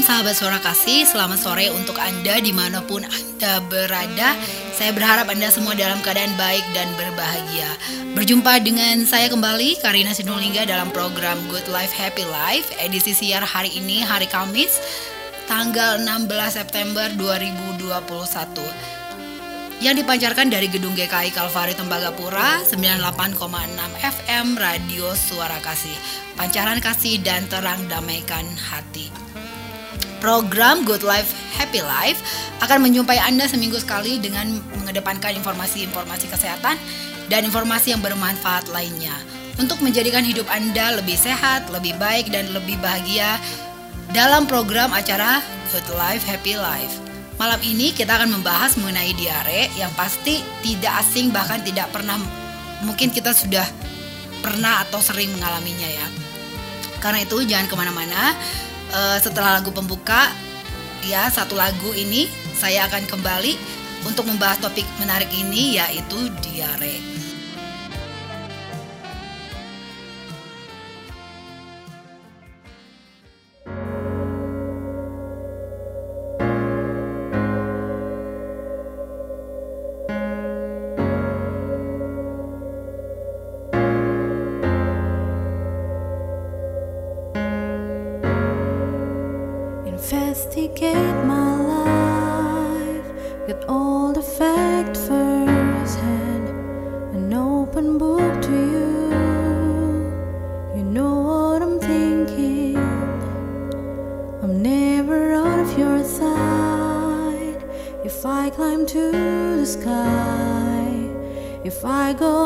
Shalom sahabat suara kasih, selamat sore untuk Anda di mana pun Anda berada Saya berharap Anda semua dalam keadaan baik dan berbahagia Berjumpa dengan saya kembali, Karina Sinulinga dalam program Good Life Happy Life Edisi siar hari ini, hari Kamis, tanggal 16 September 2021 yang dipancarkan dari Gedung GKI Kalvari Tembagapura 98,6 FM Radio Suara Kasih. Pancaran kasih dan terang damaikan hati. Program Good Life Happy Life akan menjumpai Anda seminggu sekali dengan mengedepankan informasi-informasi kesehatan dan informasi yang bermanfaat lainnya untuk menjadikan hidup Anda lebih sehat, lebih baik dan lebih bahagia dalam program acara Good Life Happy Life. Malam ini kita akan membahas mengenai diare yang pasti tidak asing bahkan tidak pernah mungkin kita sudah pernah atau sering mengalaminya ya. Karena itu jangan ke mana-mana. Uh, setelah lagu pembuka ya satu lagu ini saya akan kembali untuk membahas topik menarik ini yaitu diare. Investigate my life, get all the fact first hand, an open book to you. You know what I'm thinking. I'm never out of your sight. If I climb to the sky, if I go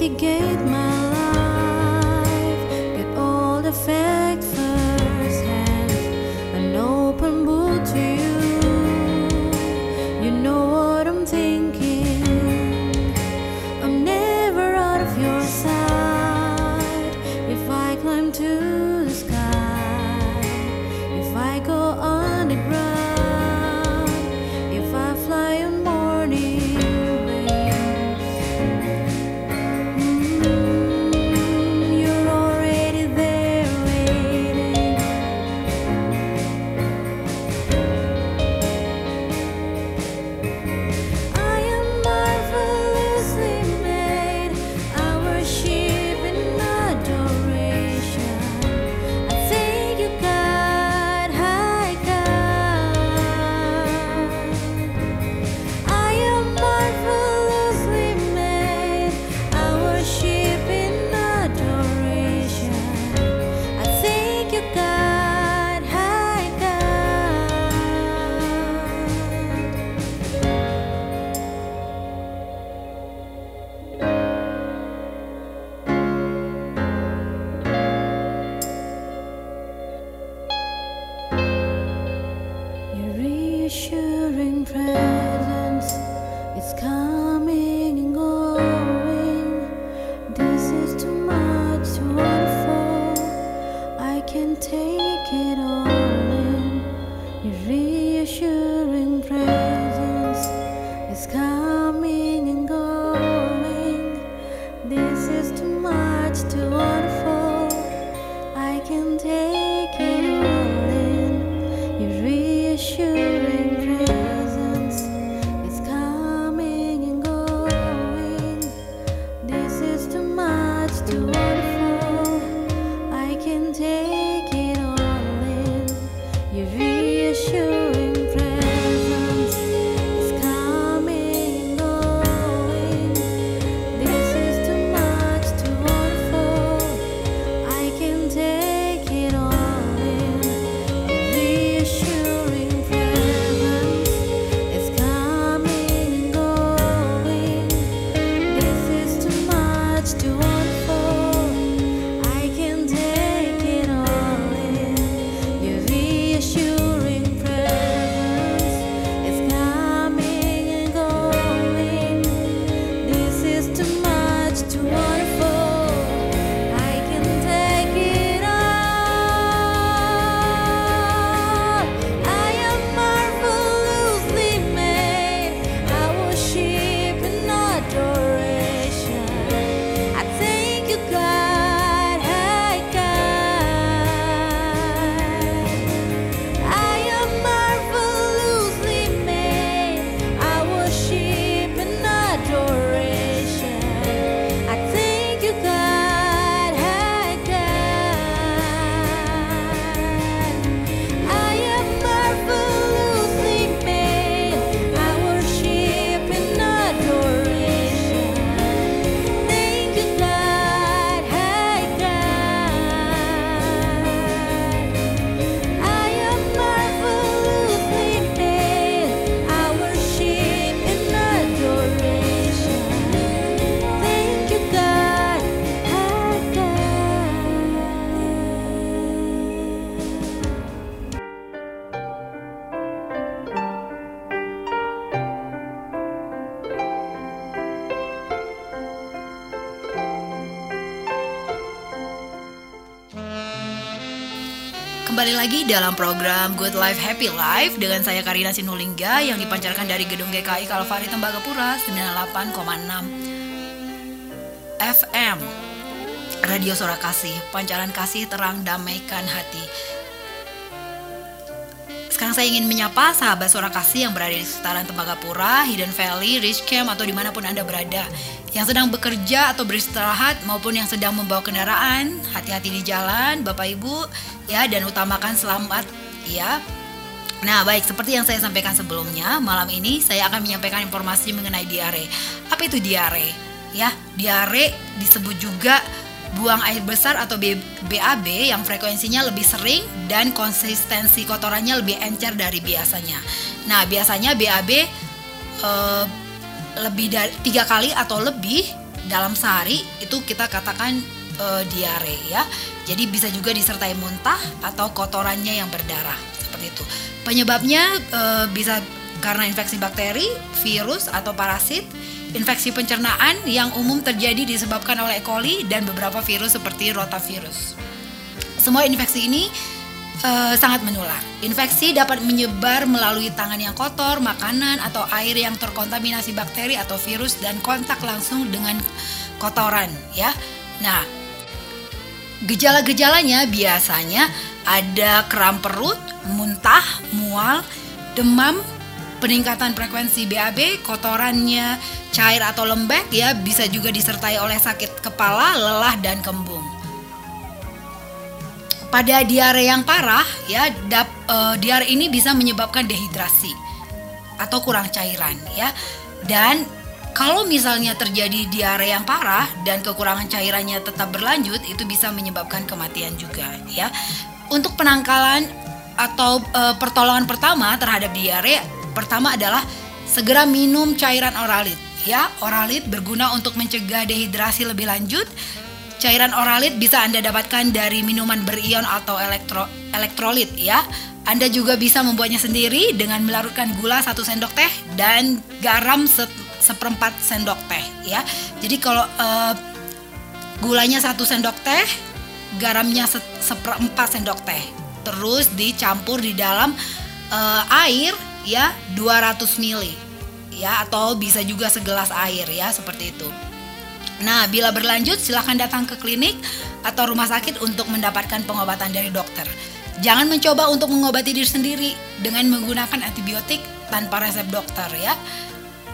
Investigate my Kembali lagi dalam program Good Life Happy Life dengan saya Karina Sinulinga yang dipancarkan dari Gedung GKI Kalvari Tembagapura 98,6 FM. Radio Suara Kasih, pancaran kasih terang damaikan hati. Sekarang saya ingin menyapa sahabat suara kasih yang berada di sekitaran Tembagapura, Hidden Valley, Rich Camp, atau di mana pun Anda berada. Yang sedang bekerja atau beristirahat maupun yang sedang membawa kendaraan, hati-hati di jalan, Bapak Ibu, ya dan utamakan selamat, ya. Nah, baik seperti yang saya sampaikan sebelumnya, malam ini saya akan menyampaikan informasi mengenai diare. Apa itu diare? Ya, diare disebut juga buang air besar atau BAB yang frekuensinya lebih sering dan konsistensi kotorannya lebih encer dari biasanya. Nah, biasanya BAB eh, lebih dari tiga kali atau lebih dalam sehari itu kita katakan eh, diare ya. Jadi bisa juga disertai muntah atau kotorannya yang berdarah seperti itu. Penyebabnya eh, bisa karena infeksi bakteri, virus atau parasit infeksi pencernaan yang umum terjadi disebabkan oleh E. coli dan beberapa virus seperti rotavirus. Semua infeksi ini eh, sangat menular. Infeksi dapat menyebar melalui tangan yang kotor, makanan atau air yang terkontaminasi bakteri atau virus dan kontak langsung dengan kotoran, ya. Nah, gejala-gejalanya biasanya ada kram perut, muntah, mual, demam, peningkatan frekuensi BAB, kotorannya cair atau lembek ya bisa juga disertai oleh sakit kepala, lelah dan kembung. Pada diare yang parah ya dap, eh, diare ini bisa menyebabkan dehidrasi atau kurang cairan ya. Dan kalau misalnya terjadi diare yang parah dan kekurangan cairannya tetap berlanjut itu bisa menyebabkan kematian juga ya. Untuk penangkalan atau eh, pertolongan pertama terhadap diare pertama adalah segera minum cairan oralit. Ya, oralit berguna untuk mencegah dehidrasi lebih lanjut. Cairan oralit bisa Anda dapatkan dari minuman berion atau elektro, elektrolit ya. Anda juga bisa membuatnya sendiri dengan melarutkan gula satu sendok teh dan garam se, seperempat sendok teh ya. Jadi kalau uh, gulanya satu sendok teh, garamnya se, seperempat sendok teh. Terus dicampur di dalam uh, air ya 200 mili ya atau bisa juga segelas air ya seperti itu. Nah, bila berlanjut silahkan datang ke klinik atau rumah sakit untuk mendapatkan pengobatan dari dokter. Jangan mencoba untuk mengobati diri sendiri dengan menggunakan antibiotik tanpa resep dokter ya.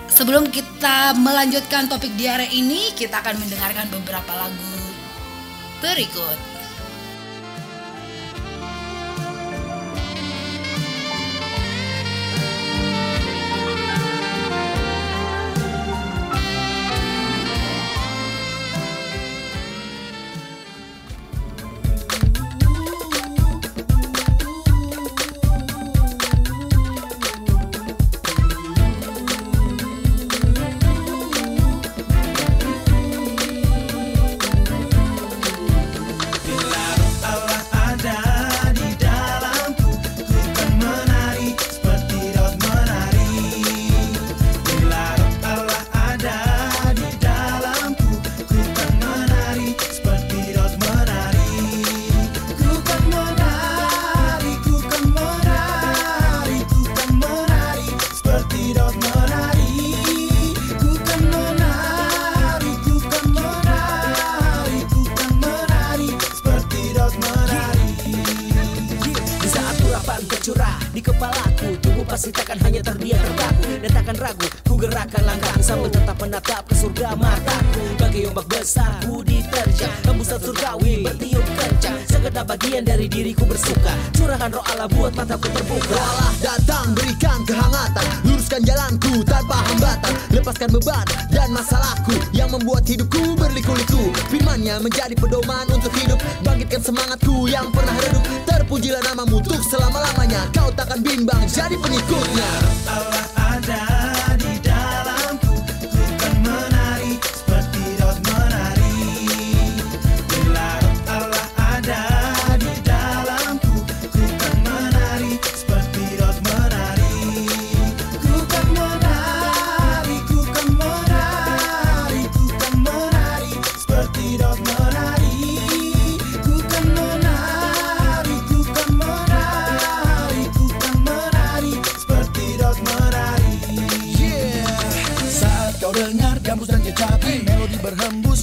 Sebelum kita melanjutkan topik diare ini, kita akan mendengarkan beberapa lagu berikut. Curahan roh Allah buat mataku terbuka. Allah datang berikan kehangatan. Luruskan jalanku tanpa hambatan. Lepaskan beban dan masalahku Yang membuat hidupku berliku-liku. Firmannya menjadi pedoman untuk hidup. Bangkitkan semangatku yang pernah redup. Terpujilah namamu untuk selama-lamanya. Kau takkan bimbang jadi pengikutnya. Allah ada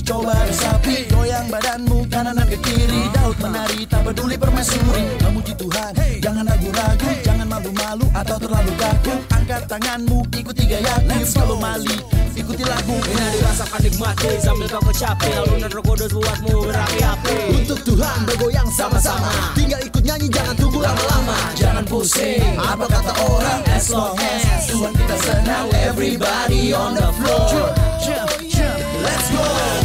coba resapi Goyang badanmu kanan dan ke kiri. Daud menari tak peduli permaisuri. Memuji Tuhan jangan ragu-ragu. Jangan malu-malu atau terlalu kaku Angkat tanganmu ikuti gayaku Kalau mali. Ikuti lagu. Enak dirasakan nikmati sambil kau kecapi Alunan roh kudus buatmu berapi-api. Untuk Tuhan bergoyang sama-sama. Tinggal ikut nyanyi jangan tunggu lama-lama. Jangan pusing apa kata orang? As long as Tuhan kita senang Everybody on the floor Let's go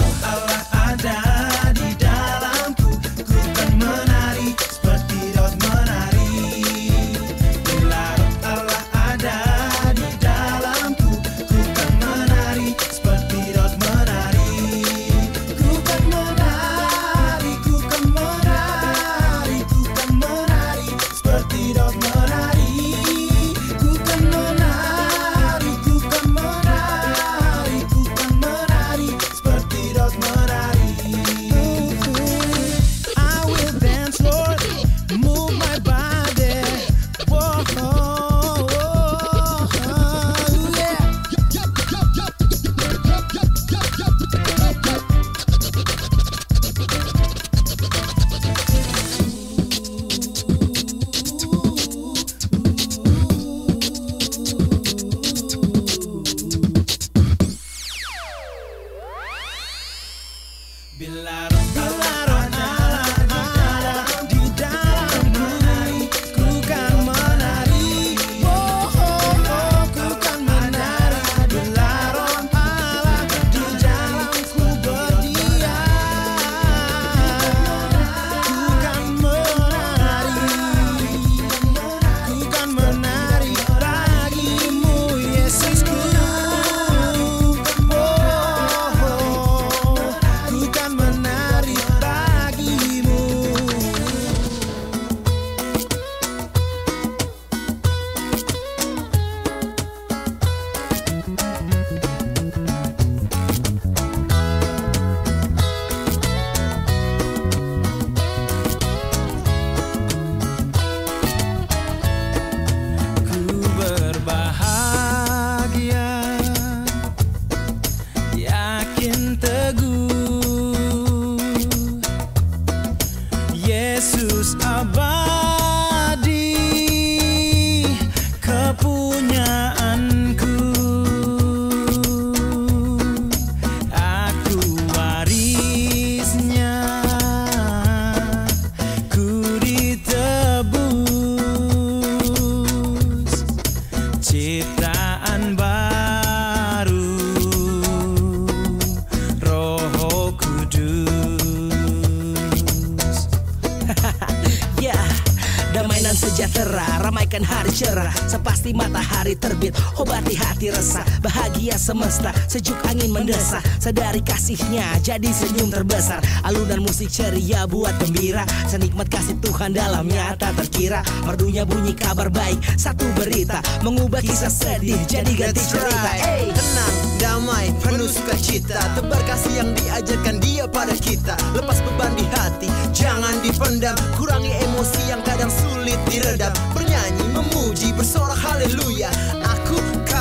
Bahagia semesta Sejuk angin mendesah. Sadari kasihnya Jadi senyum terbesar. Alunan musik ceria Buat gembira. Senikmat kasih Tuhan dalamnya Tak terkira. Merdunya bunyi kabar baik Satu berita. Mengubah kisah sedih Jadi ganti cerita. hey. Tenang, damai, penuh sukacita. Tebar kasih yang diajarkan dia pada kita. Lepas beban di hati, jangan dipendam. Kurangi emosi yang kadang sulit diredam. Bernyanyi, memuji, bersorak haleluya. Aku,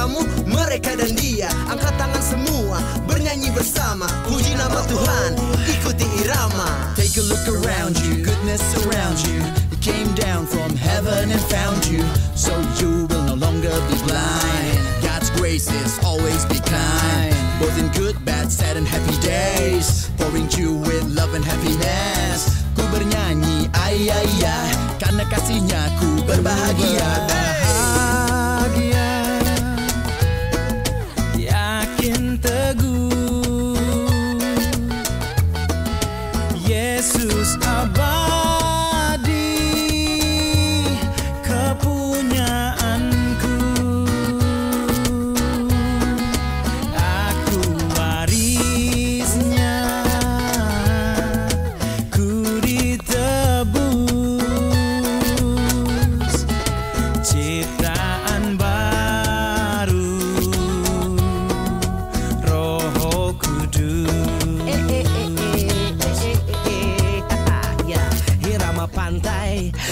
kamu, mereka dan dia Angkat tangan semua, bernyanyi bersama Puji nama Tuhan, ikuti irama Take a look around you, goodness surrounds you. It came down from heaven and found you, so you will no longer be blind. God's grace is always be kind, both in good, bad, sad, and happy days. Pouring you with love and happiness. Ku bernyanyi, ay ay ay, karena kasihnya ku berbahagia.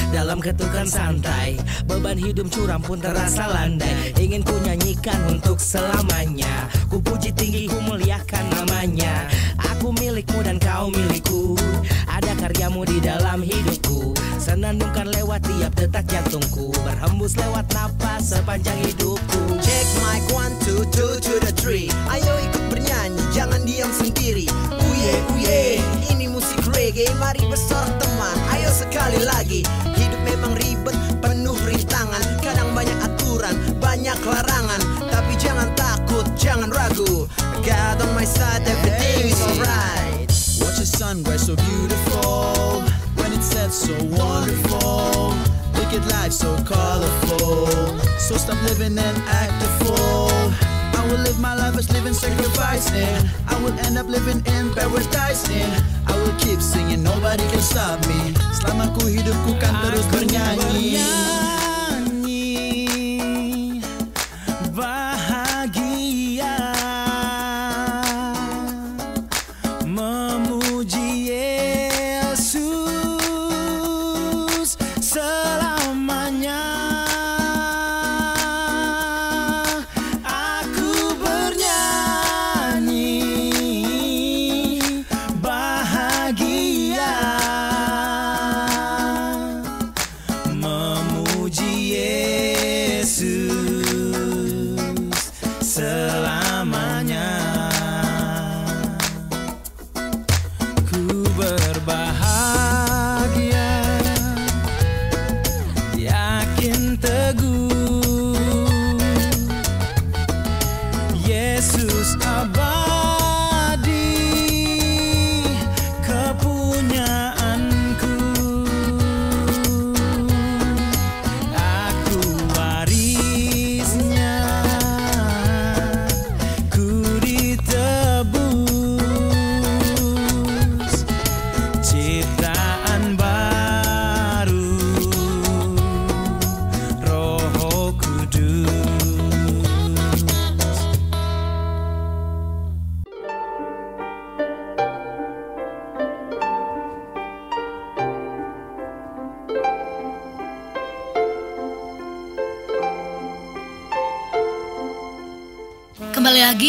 Dalam ketukan santai. Beban hidup curam pun terasa landai. Ingin ku nyanyikan untuk selamanya. Ku puji tinggi ku muliakan namanya. Aku milikmu dan kau milikku. Ada karyamu di dalam hidupku Senandungkan lewat tiap detak jantungku. Berhembus lewat napas sepanjang hidupku. Check mic one two two to the three. Ayo ikut bernyanyi jangan diam sendiri. Uye uye ini musik reggae. Mari bersorak teman ayo sekali lagi. Hidup memang ribet penuh rintangan. Kadang banyak aturan banyak larangan. Tapi jangan takut jangan ragu. God on my side everything is alright. Watch the sunrise so beautiful Sets so wonderful. Look at life so colorful. So stop living and act a fool. I will live my life as living sacrificing. I will end up living in paradising. I will keep singing nobody can stop me. Selama ku hidup ku kan terus bernyanyi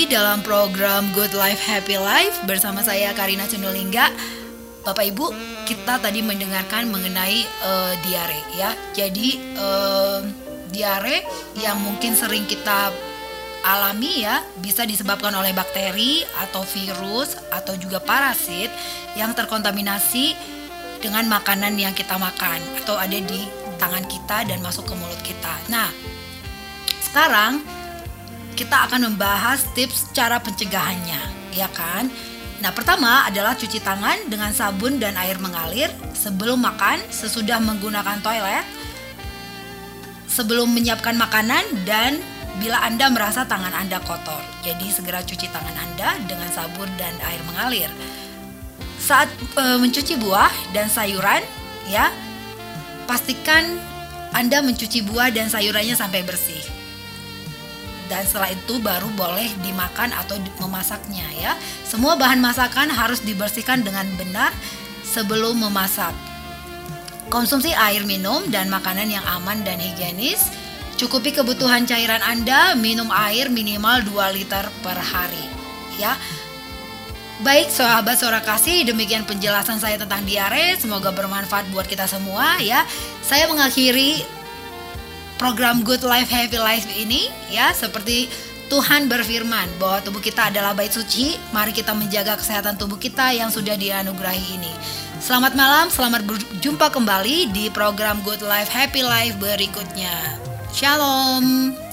dalam program Good Life Happy Life bersama saya Karina Cundolingga. Bapak Ibu, kita tadi mendengarkan mengenai eh, diare ya. Jadi eh, diare yang mungkin sering kita alami ya bisa disebabkan oleh bakteri atau virus atau juga parasit yang terkontaminasi dengan makanan yang kita makan atau ada di tangan kita dan masuk ke mulut kita. Nah, sekarang kita akan membahas tips cara pencegahannya, ya kan? Nah, pertama adalah cuci tangan dengan sabun dan air mengalir sebelum makan, sesudah menggunakan toilet, sebelum menyiapkan makanan dan bila Anda merasa tangan Anda kotor. Jadi segera cuci tangan Anda dengan sabun dan air mengalir. Saat e, mencuci buah dan sayuran, ya, pastikan Anda mencuci buah dan sayurannya sampai bersih dan setelah itu baru boleh dimakan atau memasaknya ya. Semua bahan masakan harus dibersihkan dengan benar sebelum memasak. Konsumsi air minum dan makanan yang aman dan higienis. Cukupi kebutuhan cairan Anda, minum air minimal 2 liter per hari ya. Baik sahabat suara kasih, demikian penjelasan saya tentang diare. Semoga bermanfaat buat kita semua ya. Saya mengakhiri program Good Life Happy Life ini ya seperti Tuhan berfirman bahwa tubuh kita adalah bait suci. Mari kita menjaga kesehatan tubuh kita yang sudah dianugerahi ini. Selamat malam, selamat berjumpa kembali di program Good Life Happy Life berikutnya. Shalom.